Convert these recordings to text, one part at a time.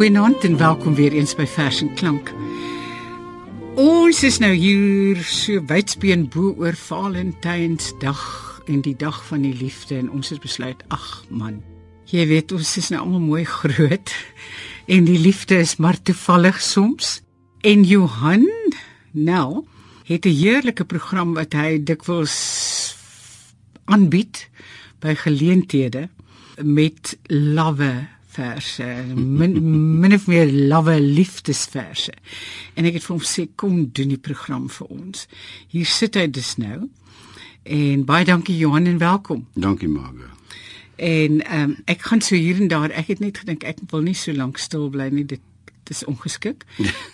Goeienaand en welkom weer eens by Vers en Klank. Ons is nou hier so wydspeen bo oor Valentynsdag en die dag van die liefde en ons het besluit, ag man, jy weet ons is nou almal mooi groot en die liefde is maar toevallig soms. En Johan nou het 'n heerlike program wat hy dikwels aanbied by geleenthede met lawe verse min, min of meer lawe liefdesverse. En ek het vir hom sê kom doen die program vir ons. Hier sit hy dus nou. En baie dankie Johan en welkom. Dankie Marga. En um, ek gaan so hier en daar ek het net gedink ek wil nie so lank stil bly nie dit is ongeskik.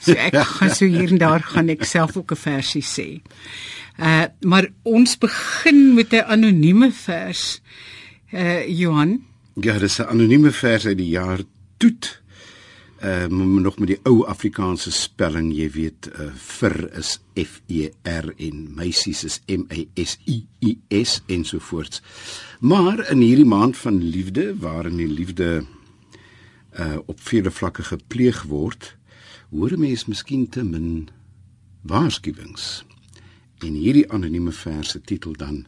So ek gaan so hier en daar gaan ek self ook 'n versie sê. Uh, maar ons begin met 'n anonieme vers. Uh, Johan Ja, dis 'n anonieme vers uit die jaar Toet. Ehm uh, nog met die ou Afrikaanse spelling, jy weet, uh, vir is F E R en meisies is M A S I I S ensovoorts. Maar in hierdie maand van liefde, waarin die liefde uh op vele vlakke gepleeg word, hoor mens miskien te min waarskuwings. En hierdie anonieme vers se titel dan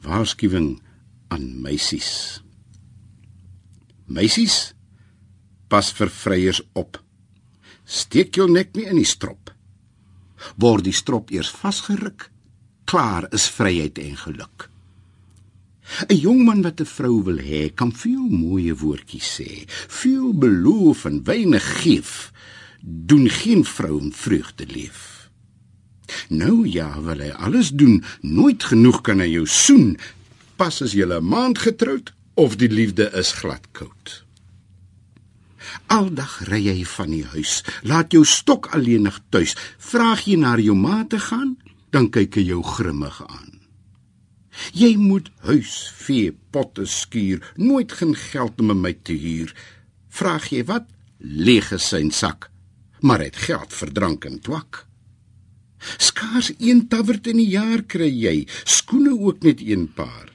Waarskuwing aan meisies. Meisies, pas vir vryers op. Steek jou nek nie in die strop. Word die strop eers vasgeruk, klaar is vryheid en geluk. 'n Jong man wat 'n vrou wil hê, kan veel mooi woordjies sê, veel beloof en weinig gee. Doen geen vrou om vreugde leef. Nou ja, wil hy alles doen, nooit genoeg kan hy jou soen. Pas as jy 'n maand getroud of die liefde is gladkoud. Aldag ry jy van die huis, laat jou stok alleenig tuis. Vraag jy na jou ma te gaan, dan kyk hy jou grimmig aan. Jy moet huis, vee, potte skuur, nooit geen geld om my te huur. Vraag jy wat? Leeg is sy sak, maar het geld vir drank en twak. Skaars een tawert in die jaar kry jy, skoene ook net een paar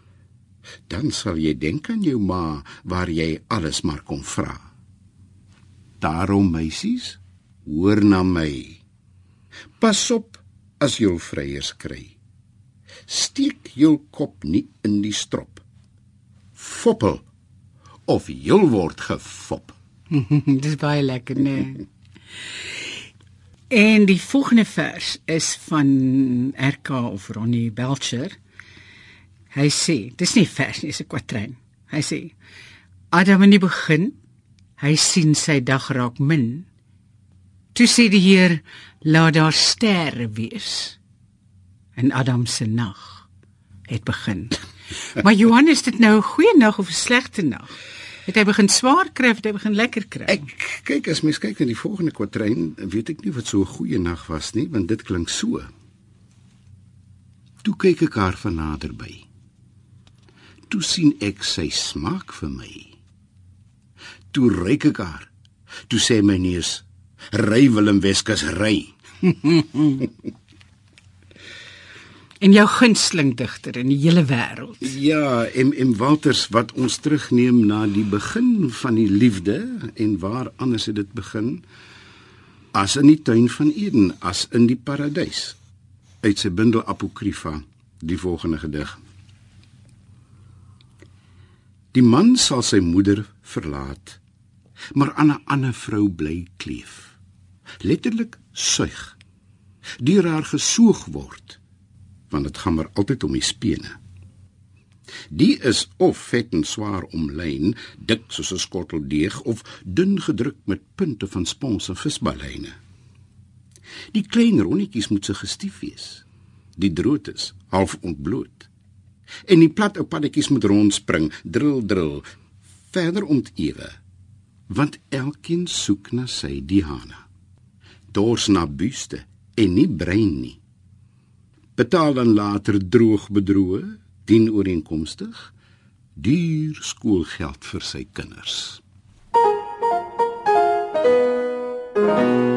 dan sal jy dink aan jou ma waar jy alles maar kon vra. Daarom meisies, hoor na my. Pas op as jy vryers kry. Steek jou kop nie in die strop. Foppel of jy word gefop. Dis baie lekker, nee. En die volgende vers is van RK of Ronnie Belcher. Hy sê, dis nie vers nie, dis 'n kwatryn. Hy sê: Adam in die begin, hy sien sy dag raak min. Toe sê die Heer, laat daar sterre wees. En Adam se nag het begin. maar Johannes, dit nou 'n goeie nag of 'n slegte nag? Het hy begin swaar kry of het hy begin lekker kry? Ek kyk as mens kyk na die volgende kwatryn, weet ek nie wat so 'n goeie nag was nie, want dit klink so. Toe kyk ek haar van naderby toe sien ek sy smaak vir my. Toe ryk ek haar. Toe sê my neus: "Ry Willem Weskus ry." en jou gunsteling digter in die hele wêreld. Ja, M M Walters wat ons terugneem na die begin van die liefde en waar anders het dit begin as in die tuin van Eden, as in die paradys. Uit sy bundel Apokryfa, die volgende gedig. Die man sal sy moeder verlaat, maar aan 'n ander vrou bly kleef. Letterlik suig. Deur haar gesoog word, want dit gaan maar altyd om die spene. Die is of vet en swaar omlyn, dik soos 'n skottel deeg of dun gedruk met punte van spons en visballyne. Die klein ronnetjies moet se gestief wees. Die droot is half ontbloot en die plat ou paddetjies moet rondspring, drill drill, verder ontewe. Want elkeen soek na sy Diana. Dors na buste en nie brein nie. Betaal dan later droog bedroe, dien ooreenkomstig duur skoolgeld vir sy kinders. Thank you.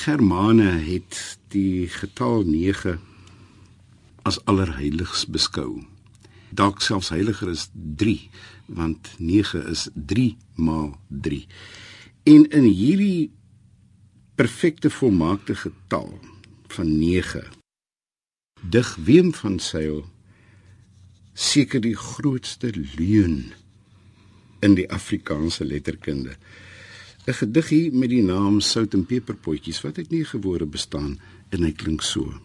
Germane het die getal 9 as allerheiligs beskou. Dalk selfs heiliger as 3, want 9 is 3 maal 3. En in hierdie perfekte volmaakte getal van 9 dig Wim van Sail seker die grootste leuen in die Afrikaanse letterkunde. 'n Gediggie met die naam Sout en Peperpotjies wat uit 9 woorde bestaan en hy klink so.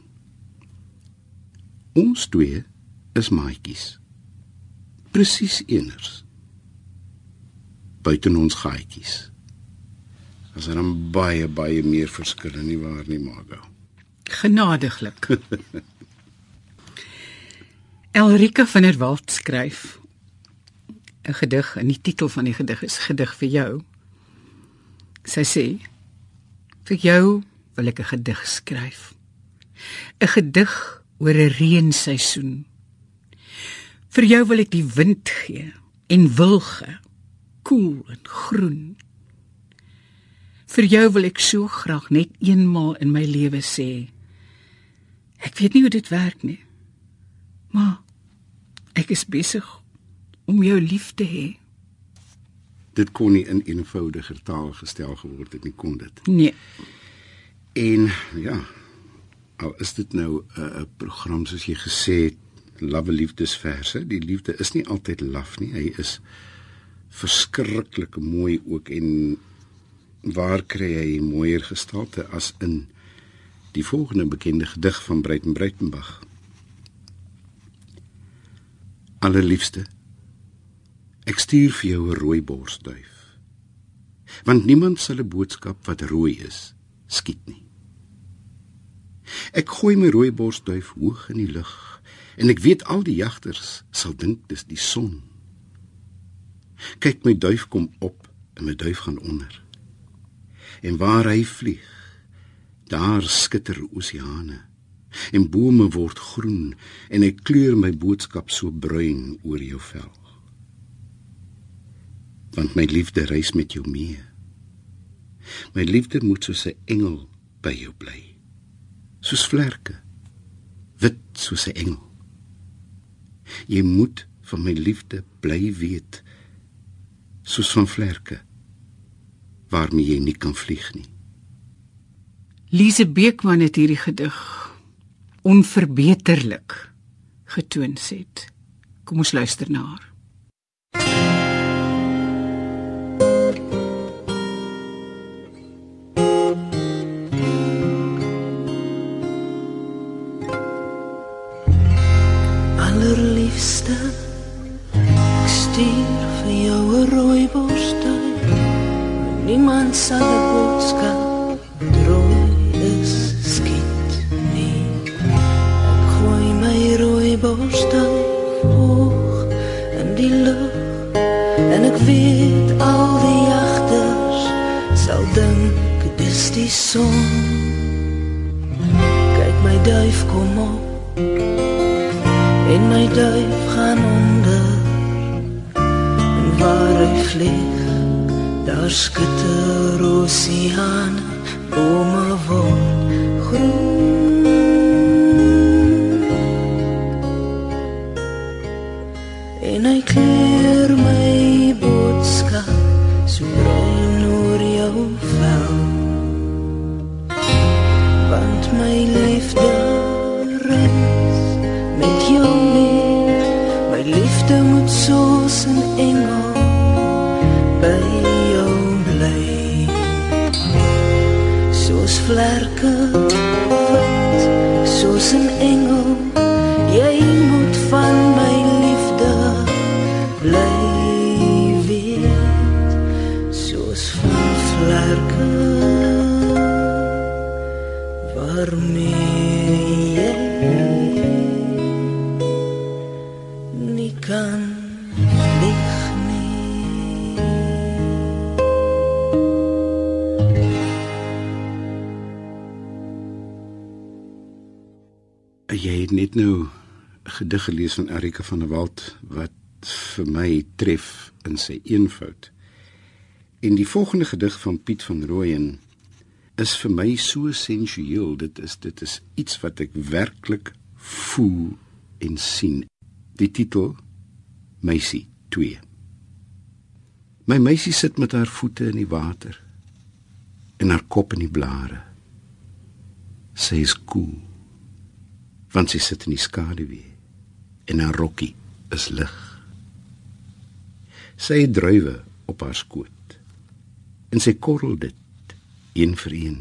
Ons twee is maatjies. Presies eeners. Buiten ons gaatjies. As er 'n baie baie meer verskille nie waar nie maak. Genadiglik. Elrika van der Walt skryf 'n gedig en die titel van die gedig is Gedig vir jou. Sy sê: "Vir jou wil ek 'n gedig skryf. 'n Gedig oor 'n reenseisoen. Vir jou wil ek die wind gee en wilge, koel en groen. Vir jou wil ek so graag net eenmaal in my lewe sê: Ek weet nie hoe dit werk nie. Maar Ek is besig om jou lief te hê. Dit kon nie in eenvoudiger taal gestel geword het nie, kon dit? Nee. En ja, al is dit nou 'n uh, program soos jy gesê het, love liefdesverse, die liefde is nie altyd laf nie. Hy is verskriklik mooi ook en waar kry hy mooier gestalte as in die volgende bekende gedig van Breiten Breitenberg? Allerliefste. Ek stuur vir jou 'n rooi borsduif. Want niemand sal 'n boodskap wat rooi is skiet nie. Ek gooi my rooi borsduif hoog in die lug en ek weet al die jagters sal dink dis die son. Kyk my duif kom op en my duif gaan onder. En waar hy vlieg, daar skitter oseane en bome word groen en ek kleur my boodskap so bruin oor jou vel. Want my liefde reis met jou mee. My liefde moet soos 'n engel by jou bly. Soos vlerke. Wit soos 'n engel. Jy moet van my liefde bly weet. Soos van vlerke waarmee jy nie kan vlieg nie. Lise Beekman het hierdie gedig onverbeterlik getoon het. Kom ons luister na haar. Allerliefste, ek stuur vir jou 'n rooi borstel. Niemand sal daar skitter oseaan jy het net nou 'n gedig gelees van Erika van der Walt wat vir my tref in sy eenvoud. En die volgende gedig van Piet van Rooyen is vir my so sensueel. Dit is dit is iets wat ek werklik voel en sien. Die titel Meisie 2. My meisie sit met haar voete in die water en haar kop in die blare. Sy is koel. Cool, want sy sit in die skaduwee en haar rokkie is lig. Sy het druiwe op haar skoot en sy korrel dit een vir een.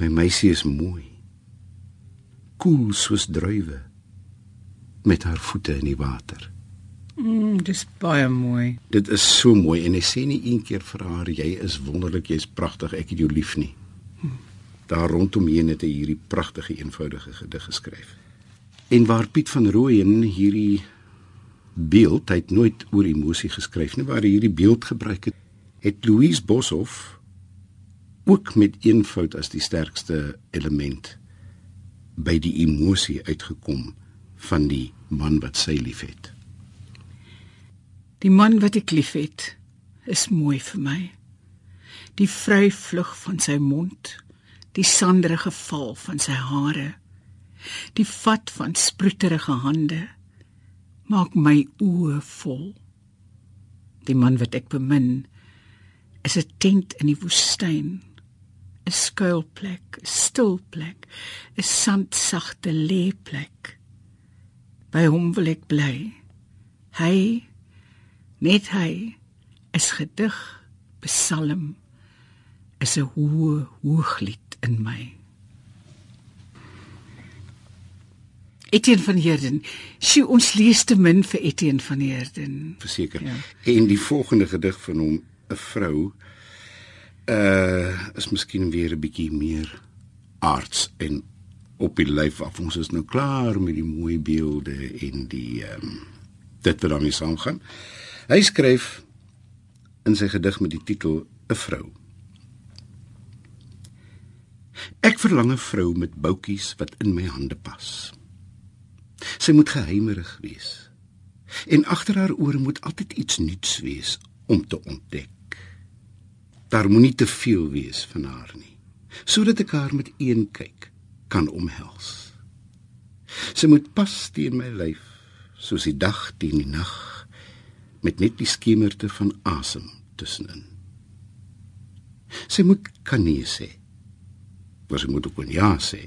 My meisie is mooi. Koel soos druiwe met haar voete in die water. Mm, dis baie mooi. Dit is so mooi en hy sê nie een keer vir haar jy is wonderlik, jy's pragtig, ek het jou lief nie. Daar rondomheen het hy hierdie pragtige eenvoudige gedig geskryf. En waar Piet van Rooyen hierdie beeld, hy het nooit oor emosie geskryf nie, waar hy hierdie beeld gebruik het, het Louise Boshoff ook met eenvoud as die sterkste element by die emosie uitgekom van die man wat sy liefhet. Die man wat ek liefhet, is mooi vir my. Die vry vlug van sy mond, die sanderige val van sy hare, die vat van sproeterige hande maak my oë vol. Die man wat ek bemin, is 'n tent in die woestyn, 'n skuilplek, 'n stil plek, 'n sandsagte lêplek. By hom wil ek bly. Hy Net hy is gedig, psalm is 'n hoë hooglied in my. Etienne van Heerden, sy ons lees te min vir Etienne van Heerden. Verseker. Ja. En die volgende gedig van hom, 'n vrou, uh is miskien weer 'n bietjie meer aards en op die lyf af. Ons is nou klaar met die mooi beelde en die ehm um, dit wat daarmee saamgaan. Hy skryf in sy gedig met die titel 'n vrou. Ek verlang 'n vrou met boutjies wat in my hande pas. Sy moet geheimerig wees. En agter haar ore moet altyd iets nuuts wees om te ontdek. Daar moenie te veel wees van haar nie, sodat ek haar met een kyk kan omhels. Sy moet pas teen my lyf, soos die dag teen die nag met net die skemerte van asem tussenin. Sy moet kan nee sê. Maar sy moet ook ja sê.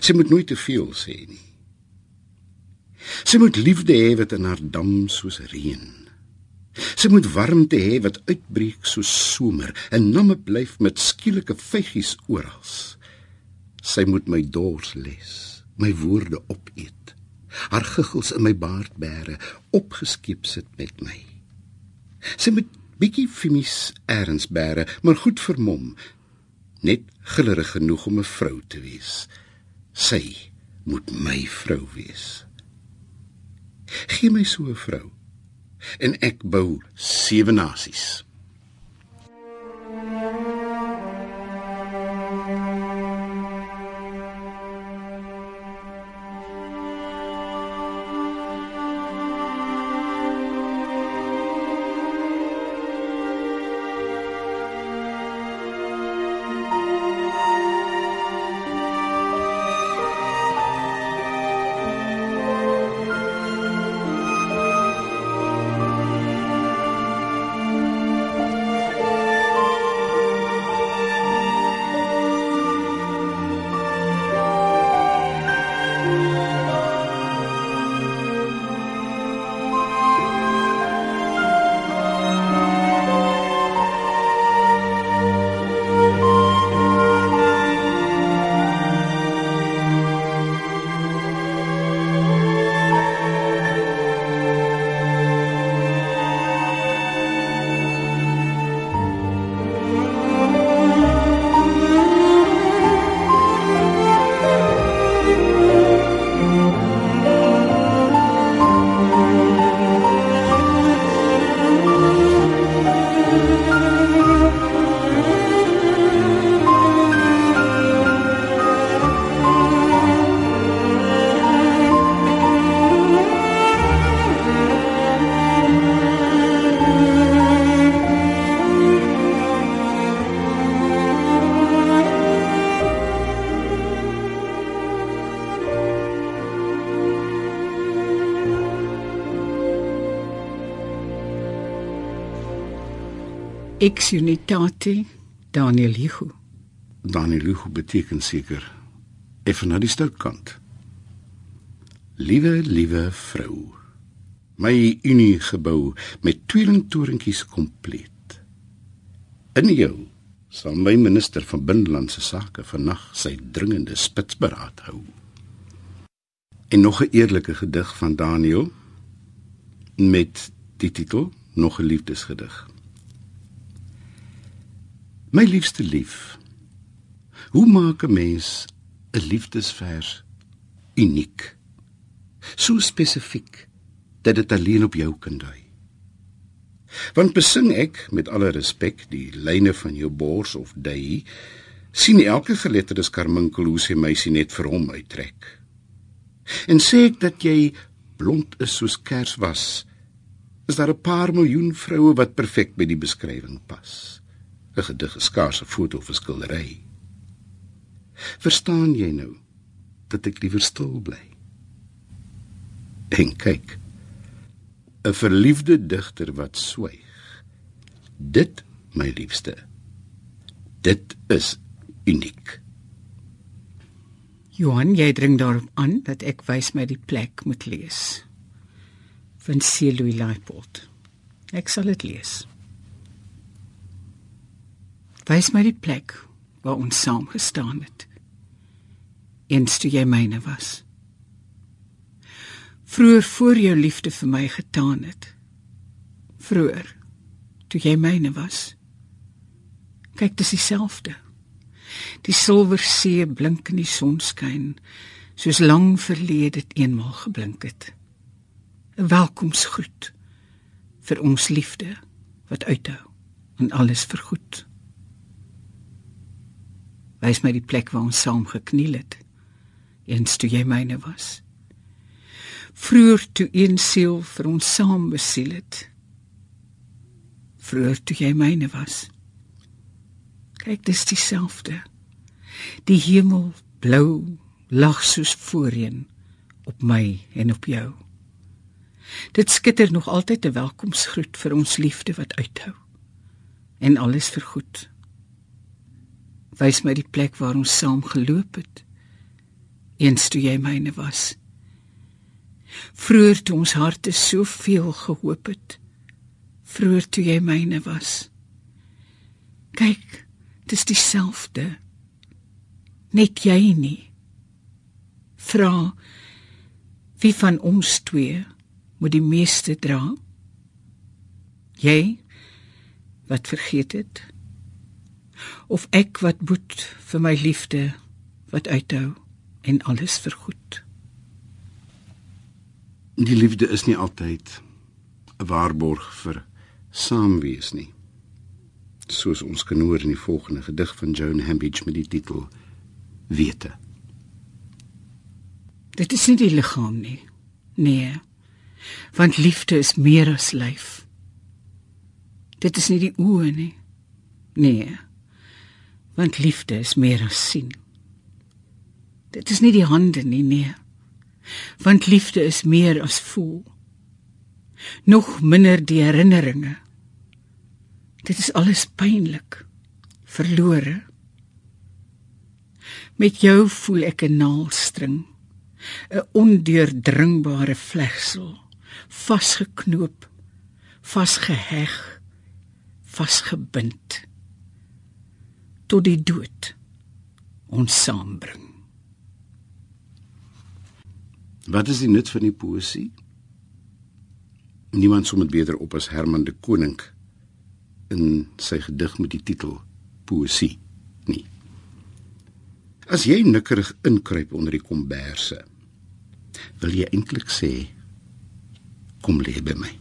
Sy moet nooit te veel sê nie. Sy moet liefde hê wat in haar dam soos reën. Sy moet warmte hê wat uitbreek soos somer en namme blyf met skielike vygies oral. Sy moet my dors les, my woorde opeet haar giggels in my baard bære, opgeskeep sit met my. Sy moet bietjie fimies erns bære, maar goed vermom, net gillerig genoeg om 'n vrou te wees. Sy moet my vrou wees. Gee my so 'n vrou en ek bou sewe nasies. Ex unitate Daniel Hugo. Daniel Hugo beteken seker effe na die stout kant. Liewe, liewe vrou. My unie gebou met tweelingtorentjies kompleet. In jou sal my minister van binnelandse sake vannag sy dringende spitsberaad hou. En nog 'n eerlike gedig van Daniel met die titel Nog 'n liefdesgedig. My liefste lief. Hoe maak 'n mens 'n liefdesvers uniek? So spesifiek dat dit alleen op jou kan dui. Want besing ek met alle respek die lyne van jou bors of dui, sien elke geletterde skarminkel hoe sy meisie net vir hom uittrek. En sê ek dat jy blond is soos kerswas, is daar 'n paar miljoen vroue wat perfek by die beskrywing pas. 'n Gedig is skaars 'n foto of 'n skildery. Verstaan jy nou dat ek liewer stil bly? En kyk, 'n verliefde digter wat swyg. Dit, my liefste, dit is uniek. Johan, jy dring daarop aan dat ek wys my die plek moet lees. Van C. Louis Leipold. Ek sal dit lees. Wys my die plek waar ons saam gestaan het. Eens toe jy myne was. Vroeër voor jou liefde vir my getaan het. Vroeër toe jy myne was. Kyk, dis dieselfde. Die silwer see blink in die sonskyn, soos lang verlede dit eenmal geblink het. 'n Welkomsgroet vir ons liefde wat uithou en alles vergoed. Wys my die plek waar ons saam gekniel het, eens toe jy myne was. Vroeër toe een siel vir ons saam besiel het. Vroeër toe jy myne was. Kyk, dis dieselfde. Die hemel blou lag soos voorheen op my en op jou. Dit skitter nog altyd 'n welkomsgroet vir ons liefde wat uithou en alles vergoed. Wys my die plek waar ons saam geloop het eens toe jy myne was. Vroeër toe ons harte soveel gehoop het. Vroeër toe jy myne was. Kyk, dis dieselfde. Net jy nie. Vra wie van ons twee moet die meeste dra? Jy wat vergeet het of ek wat boet vir my liefde wat uithou en alles vergoed. Die liefde is nie altyd 'n waarborg vir saamwees nie. Soos ons kan hoor in die volgende gedig van Joan Hambidge met die titel Wete. Dit is nie die liggaam nie. Nee. Want liefde is meer as lyf. Dit is nie die oë nie. Nee. Want liefde is meer as sien. Dit is nie die hande nie, nee. Want liefde is meer as voel. Nog minder die herinneringe. Dit is alles pynlik, verlore. Met jou voel ek 'n naaldstring, 'n ondeurdringbare vlegsel, vasgeknoop, vasgeheg, vasgebind tot die dood ons saambring. Wat is die nut van die poesie? Niemand som dit beter op as Herman de Koning in sy gedig met die titel Poesie nie. As jy nikkerig inkruip onder die komberse, wil jy eintlik sê kom lê by my.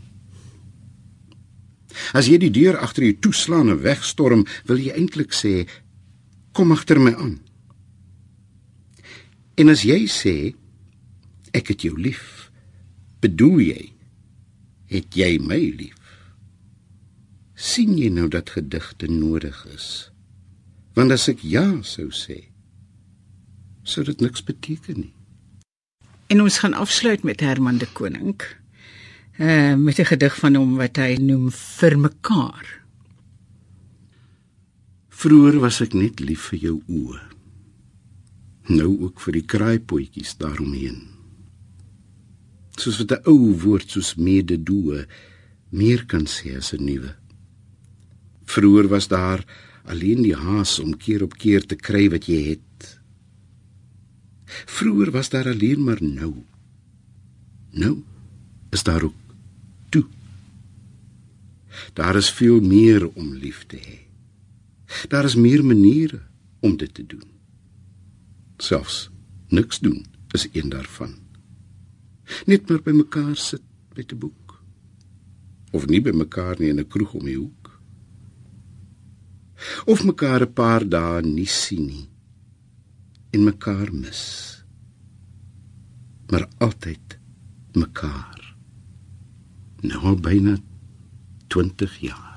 As jy die deur agter jou toeslaan en wegstorm, wil jy eintlik sê kom agter my aan. En as jy sê ek het jou lief. Bedoel jy het jy my lief? sien jy nou dat gedigte nodig is? Want as ek ja sou sê, sou dit niks beteken nie. En ons gaan afsluit met Herman de Koning. Uh met 'n gedig van hom wat hy noem vir mekaar. Vroer was ek net lief vir jou oë. Nou ook vir die kraaipotjies daaromheen. Soos wat 'n ou woord soos mededoe meer kan sê as 'n nuwe. Vroer was daar alleen die haas om keer op keer te kry wat jy het. Vroer was daar alleen maar nou. Nou is daar ook. Daar is veel meer om lief te hê. Daar is meer maniere om dit te doen. Selfs niks doen is een daarvan. Net maar by mekaar sit met 'n boek of nie by mekaar nie in 'n kroeg om die hoek. Of mekaar 'n paar dae nie sien nie en mekaar mis. Maar altyd mekaar. Nou al byna 20 jaar.